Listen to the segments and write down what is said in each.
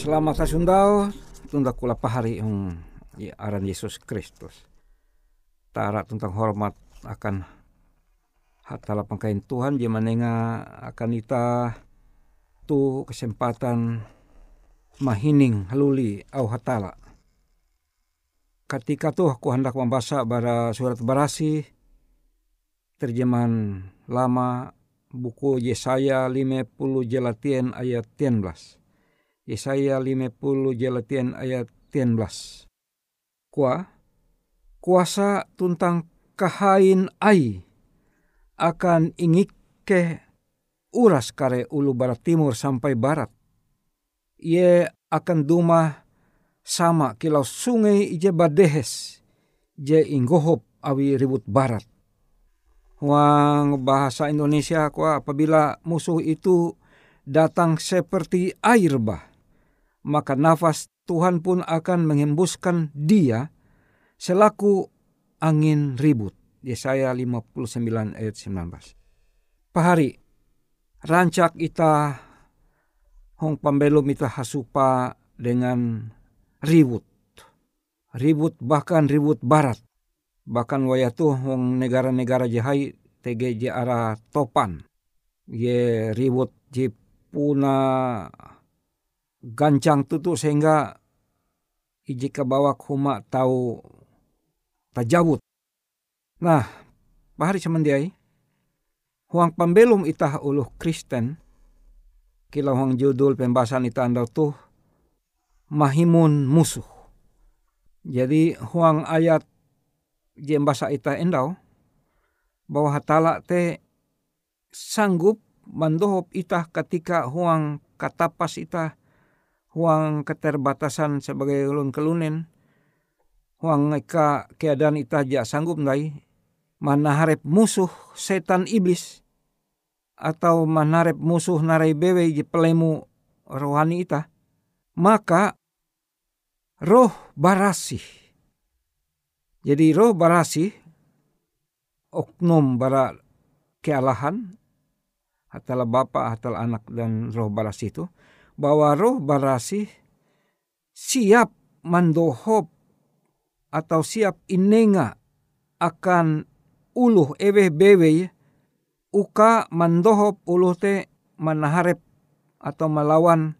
Selamat sundau tunda kula pahari yung aran Yesus Kristus. Tara tentang hormat akan hatala pangkain Tuhan dia menenga akan ita tu kesempatan mahining haluli au hatala. Ketika tuh aku hendak membaca bara surat berasi terjemahan lama buku Yesaya 50 jelatien ayat 13. Yesaya 50 jelatien ayat 13. Kua, kuasa tuntang kahain ai akan ingik ke uras kare ulu barat timur sampai barat ia akan duma sama kilau sungai ije badehes je inggohop awi ribut barat. Wang bahasa Indonesia ku apabila musuh itu datang seperti air bah, maka nafas Tuhan pun akan menghembuskan dia selaku angin ribut. Yesaya 59 ayat 19. Pahari, rancak ita hong pambelum ita hasupa dengan ribut. Ribut bahkan ribut barat. Bahkan wayatu hong negara-negara jahai tege je arah topan. Ye ribut je puna gancang tutu sehingga iji bawak huma tahu tajabut. Nah, bahari semendiai, huang pambelum itah uluh Kristen, kilau hong judul pembahasan itu anda tuh mahimun musuh. Jadi huang ayat jembasa ita endau bahwa hatala te sanggup mandohop ita ketika huang katapas ita huang keterbatasan sebagai ulun kelunen huang eka keadaan ita ja sanggup ndai manaharep musuh setan iblis atau manarep musuh narai bewe je pelemu rohani ita, maka roh barasi. Jadi roh barasi, oknum bara kealahan, hatala bapa, hatala anak dan roh barasi itu, bahwa roh barasi siap mandohop atau siap inenga akan uluh ewe bewe uka mandohop uluh te manaharep atau melawan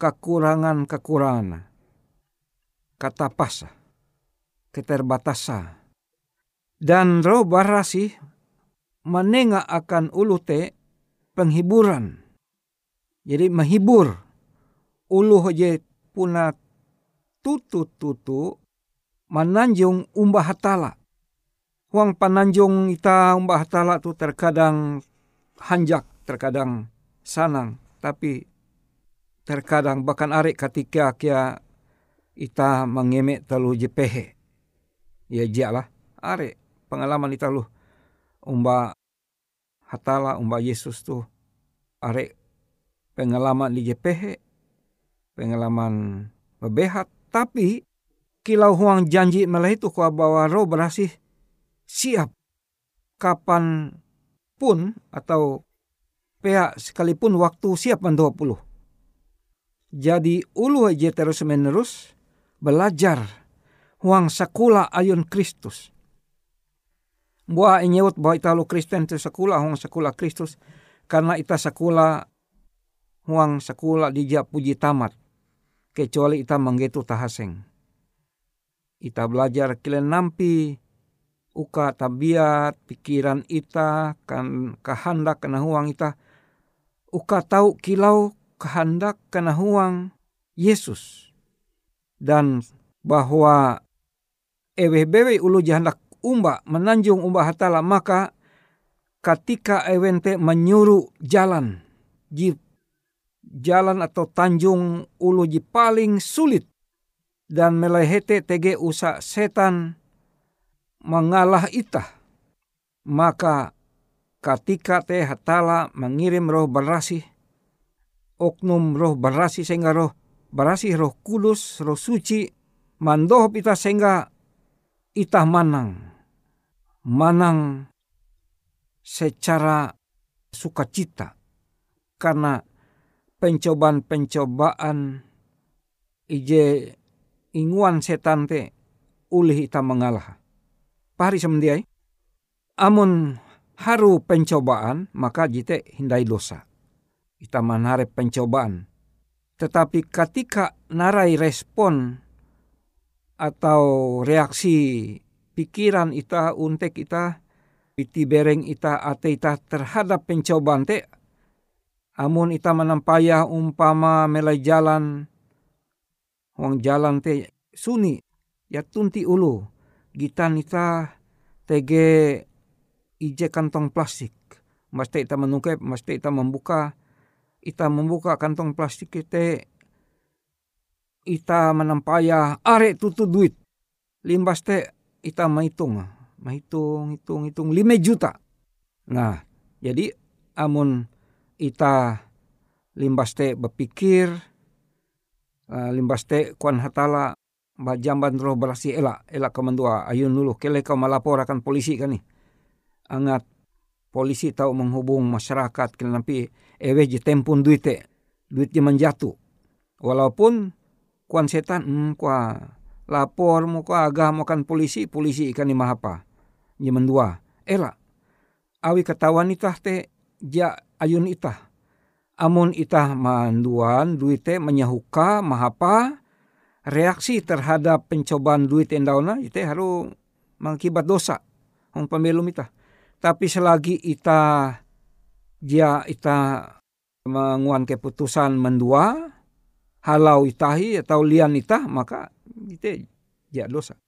kekurangan-kekurangan. Kata pasa, keterbatasan. Dan roh barasi menengah akan ulu te penghiburan. Jadi menghibur ulu je puna tutu-tutu menanjung umbah hatala Huang pananjung ita umbah tala tu terkadang hanjak, terkadang sanang, tapi terkadang bahkan arek ketika kia ita mengemek telu jepehe. Ya jalah, arek pengalaman ita lu. Umba hatala umba Yesus tu arek pengalaman di jepehe, pengalaman bebehat, tapi kilau huang janji malah itu kau bawa roh berasih siap kapan pun atau pihak sekalipun waktu siap puluh. Jadi ulu aja terus menerus belajar huang sakula ayun Kristus. Buah inyewut bahwa ita lu Kristen itu sakula huang sakula Kristus karena ita sakula huang sakula dijak puji tamat kecuali ita manggetu tahaseng. Ita belajar kilen nampi uka tabiat pikiran ita kan kehendak kena huang ita. Uka tahu kilau kehendak kena huang Yesus. Dan bahwa ewe bewe ulu jahandak umba menanjung umba hatala maka ketika ewente menyuruh jalan ji jalan atau tanjung ulu paling sulit. Dan melehete tege usa setan mengalah itah. Maka ketika teh hatala mengirim roh berasi, oknum roh berasi sehingga roh berasi roh kudus, roh suci, mandohop ita sehingga ita manang. Manang secara sukacita. Karena pencobaan-pencobaan ije inguan setan te ulih ita mengalah. Pari semendiai, amun haru pencobaan maka jite hindai dosa. Ita manare pencobaan. Tetapi ketika narai respon atau reaksi pikiran ita untek ita iti bereng ita ate ita terhadap pencobaan te amun ita menampaya umpama melai jalan wong jalan te suni ya tunti ulu gitan ita tege ije kantong plastik. Mesti ita menungkep mesti ita membuka. Ita membuka kantong plastik te ita menampaya are tutu duit. Limbas te ita menghitung menghitung hitung hitung lima juta. Nah jadi amun ita limbas te berpikir uh, limbas te kuan hatala jamban roh berasi ela ela kemendua ayun dulu. Kele kau melapor akan polisi kan nih angat polisi tahu menghubung masyarakat kena nampi ewe je tempun duit te. Duit je menjatuh. Walaupun kuan setan hmm, kua lapor mu kua agama kan polisi polisi ikan lima apa je mendua. Ela awi ketahuan itah te ja ayun itah. Amun itah manduan duite menyahuka mahapa reaksi terhadap pencobaan duit endauna itu harus mengakibat dosa. Hong pembelum ita tapi selagi ita dia ita menguan keputusan mendua halau itahi atau lian ita maka itu dia dosa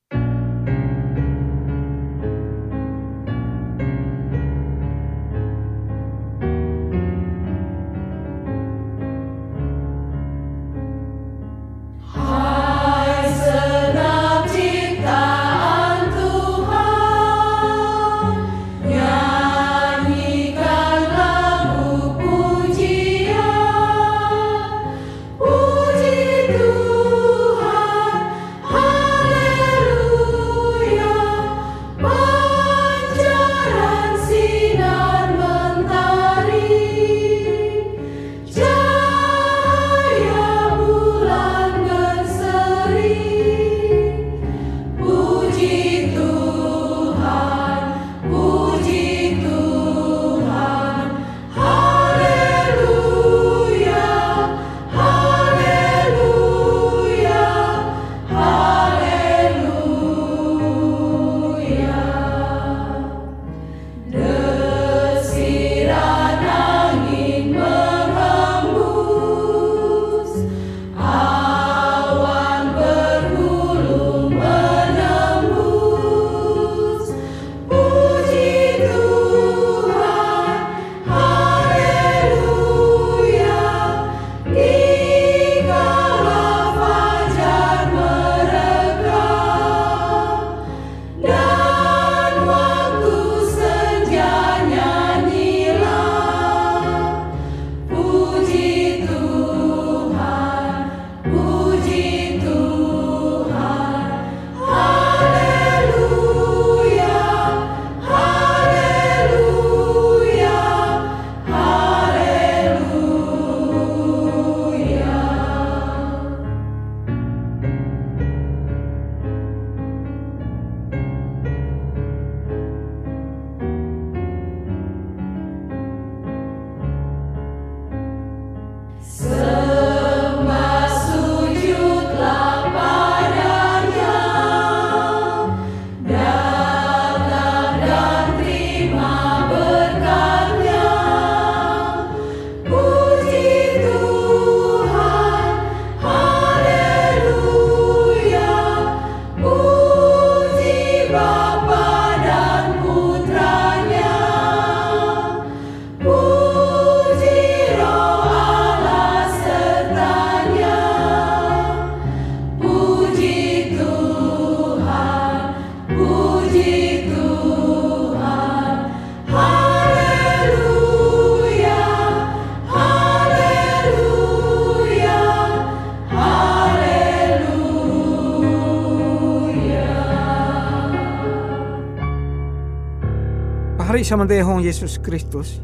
sama Yesus Kristus.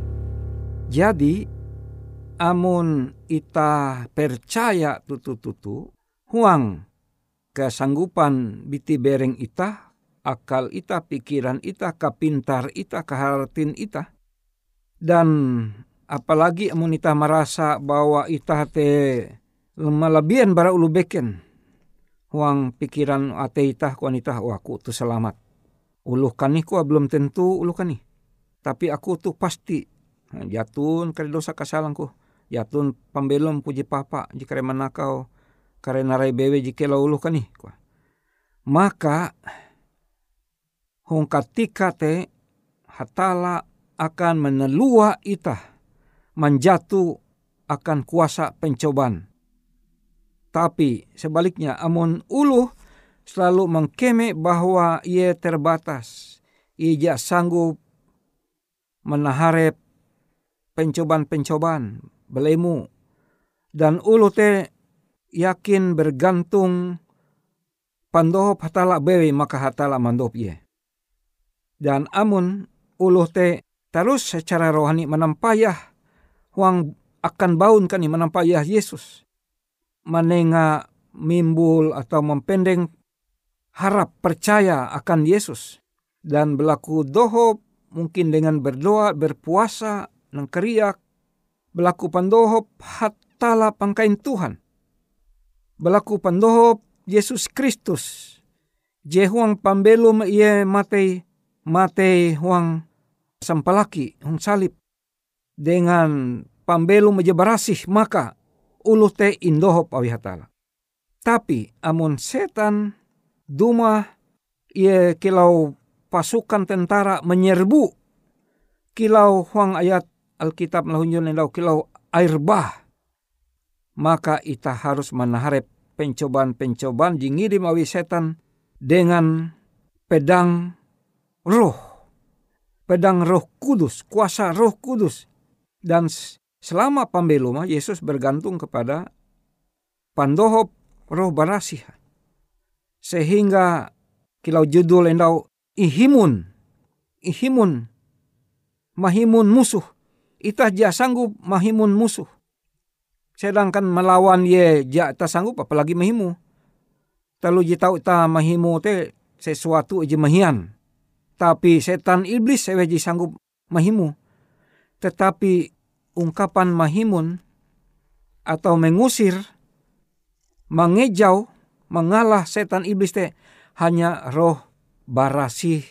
Jadi amun ita percaya tutu-tutu huang kesanggupan biti bereng ita, akal ita, pikiran ita, kapintar ita, keharatin ita. Dan apalagi amun ita merasa bahwa ita te lemah bara ulu beken. Huang pikiran ate ita kuan ita, wah aku tu selamat. Uluh kani kuah belum tentu uluh kani. Tapi aku tuh pasti jatun kare dosa kasalangku. Jatun pambelum puji papa jika manakau karena rai bewe ulu kan nih. Maka hong katika te hatala akan menelua ita menjatuh akan kuasa pencobaan. Tapi sebaliknya amun ulu selalu mengkeme bahwa ia terbatas. Ia sanggup menaharep pencobaan-pencobaan belemu. Dan ulu te yakin bergantung pandohop hatala bewe maka hatala mandop ye. Dan amun uluh te terus secara rohani menampayah huang akan baun kani menampayah Yesus. Menenga mimbul atau mempendeng harap percaya akan Yesus. Dan berlaku dohop mungkin dengan berdoa, berpuasa, nengkeriak, berlaku pandohop hatala pangkain Tuhan Belaku pandohop Yesus Kristus. Je huang pambelum ie matei matei huang sampalaki huang salib. Dengan pambelum je barasih maka ulu te indohop awihatala. Tapi amun setan duma ie kilau pasukan tentara menyerbu kilau huang ayat Alkitab lahunjun kilau air bah maka ita harus menaharap pencobaan-pencobaan jingirim awi setan dengan pedang roh. Pedang roh kudus, kuasa roh kudus. Dan selama pambeluma Yesus bergantung kepada pandohop roh barasih. Sehingga kilau judul endau ihimun. Ihimun. Mahimun musuh. Ita ja sanggup mahimun musuh Sedangkan melawan ye ja ta sanggup apalagi mahimu. Talu je tau ta mahimu te sesuatu je mahian. Tapi setan iblis sewe je sanggup mahimu. Tetapi ungkapan mahimun atau mengusir, mengejau, mengalah setan iblis te hanya roh barasih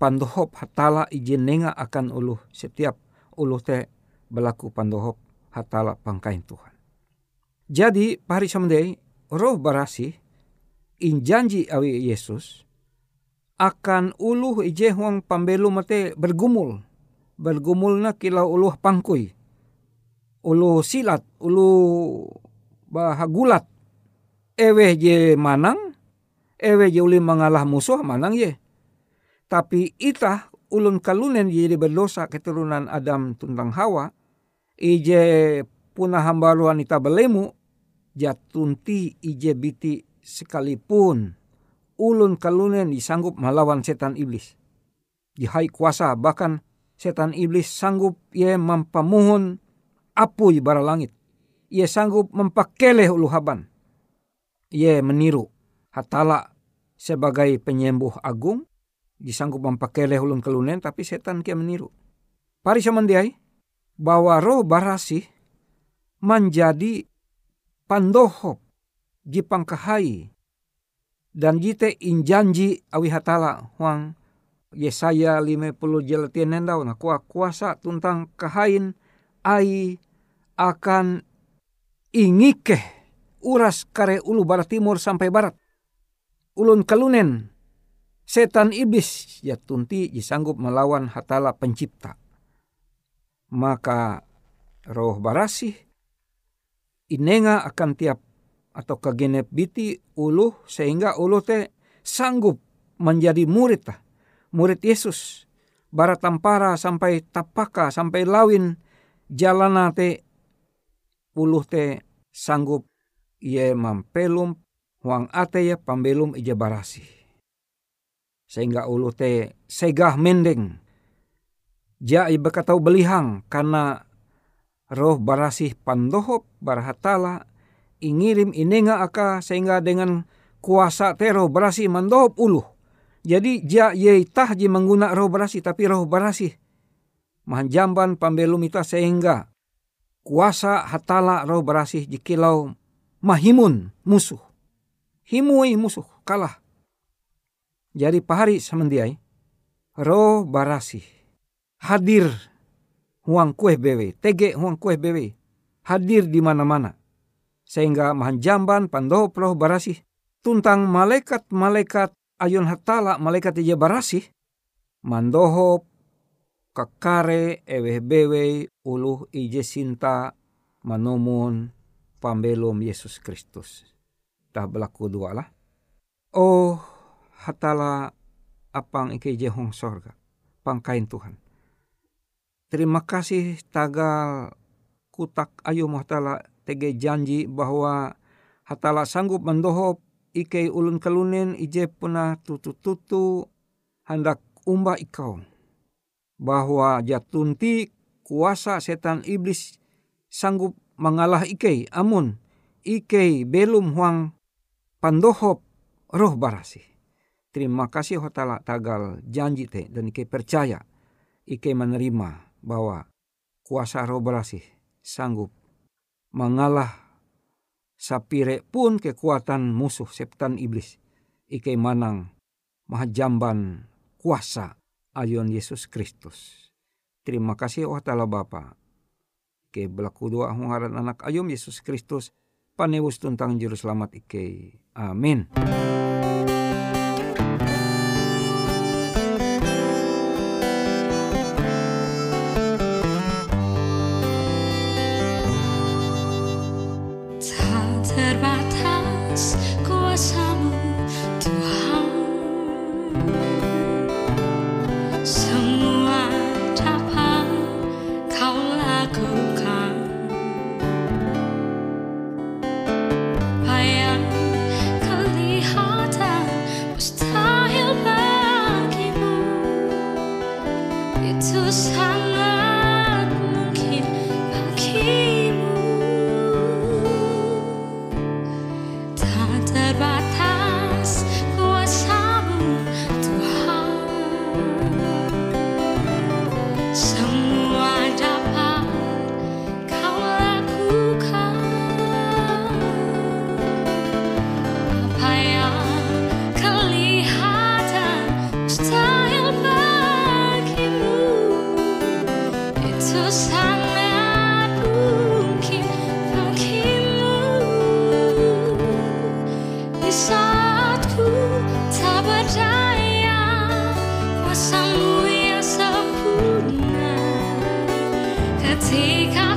pandohop hatala izin nenga akan uluh setiap uluh te berlaku pandohop hatala pangkain Tuhan. Jadi pari samdei roh barasi in janji awi Yesus akan uluh ije huang pambelu mate bergumul. Bergumul na kilau uluh pangkui. Uluh silat, uluh bahagulat. Ewe je manang, ewe je uli mengalah musuh manang ye. Tapi itah ulun kalunen jadi berdosa keturunan Adam tuntang Hawa, ije punah hamba ita belemu jatunti ije biti sekalipun ulun kalunen disanggup melawan setan iblis. Dihai kuasa bahkan setan iblis sanggup ia mempamuhun apu bara langit. Ia sanggup mempakeleh ulu haban. Ia meniru hatala sebagai penyembuh agung disanggup mempakeleh ulun kalunen tapi setan kia meniru. Pari samandiai bahwa roh barasi menjadi pandohop jipang kahai dan jite injanji awi hatala huang Yesaya puluh jelatian nendau na kuah kuasa tuntang kahain ai akan ingike uras kare ulu barat timur sampai barat. Ulun kalunen setan iblis ya tunti disanggup melawan hatala pencipta maka roh barasih inenga akan tiap atau kegenep biti ulu sehingga ulu te sanggup menjadi murid tah. Murid Yesus. Barat tampara sampai tapaka sampai lawin jalana te ulu te sanggup ia mampelum huang ate ya pambelum ija barasi. Sehingga ulu te segah mendeng Ja bekatau belihang karena roh barasih pandohop barahatala ingirim inenga aka sehingga dengan kuasa tero barasih mandohop uluh. Jadi ja ye ji mengguna roh barasih tapi roh barasih mahanjamban pambelum ita sehingga kuasa hatala roh barasih jikilau mahimun musuh. Himui musuh kalah. Jadi pahari semendiai roh barasih hadir huang kue bewe, tege huang kue bewe, hadir di mana-mana. Sehingga mahanjamban pandoho proh barasih, tuntang malaikat-malaikat ayun hatala malaikat ija barasih, mandoho kakare ewe bewe uluh ije sinta manomun pambelum Yesus Kristus. Tah berlaku dua lah. Oh hatala apang ike hong sorga. Pangkain Tuhan Terima kasih tagal kutak ayu hatala tege janji bahwa hatala sanggup mendohop ike ulun kelunen ije puna tutu-tutu hendak umba ikau. Bahwa jatunti kuasa setan iblis sanggup mengalah ike amun ike belum huang pandohop roh barasi. Terima kasih hatala tagal janji te dan ike percaya ike menerima bahwa kuasa roh berasih sanggup mengalah sapire pun kekuatan musuh setan iblis ike manang mahajamban kuasa ayun Yesus Kristus. Terima kasih oh Bapa. Ke belaku doa hungaran anak ayum Yesus Kristus panewus tentang juru selamat ike. Amin. see.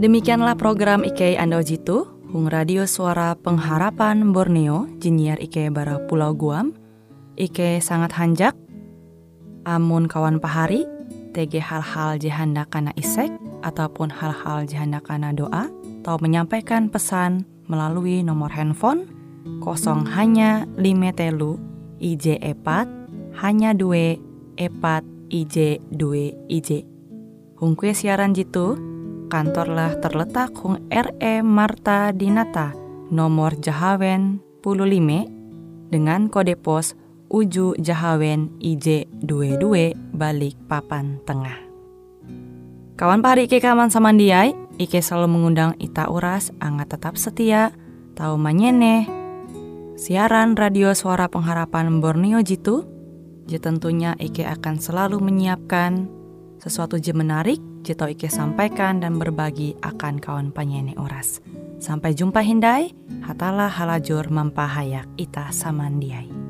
Demikianlah program IK Ando Jitu, Hung Radio Suara Pengharapan Borneo, Jinier IK Bara Pulau Guam, IK sangat hanjak, amun kawan pahari, TG hal-hal jihanda kana isek, ataupun hal-hal jihanda kana doa, atau menyampaikan pesan melalui nomor handphone kosong hanya lima telu IJ epat hanya dua epat IJ dua IJ. Hung kue siaran jitu, kantorlah terletak Hung RE Marta Dinata, nomor Jahawen 15 dengan kode pos Uju Jahawen IJ22 balik papan tengah. Kawan pahari Ike kaman samandiai, Ike selalu mengundang Ita Uras, angga tetap setia, tahu manyene, siaran radio suara pengharapan Borneo Jitu, je tentunya Ike akan selalu menyiapkan sesuatu je menarik, je tau Ike sampaikan dan berbagi akan kawan penyanyi Oras. Sampai jumpa Hindai, hatalah halajur mempahayak ita samandiai.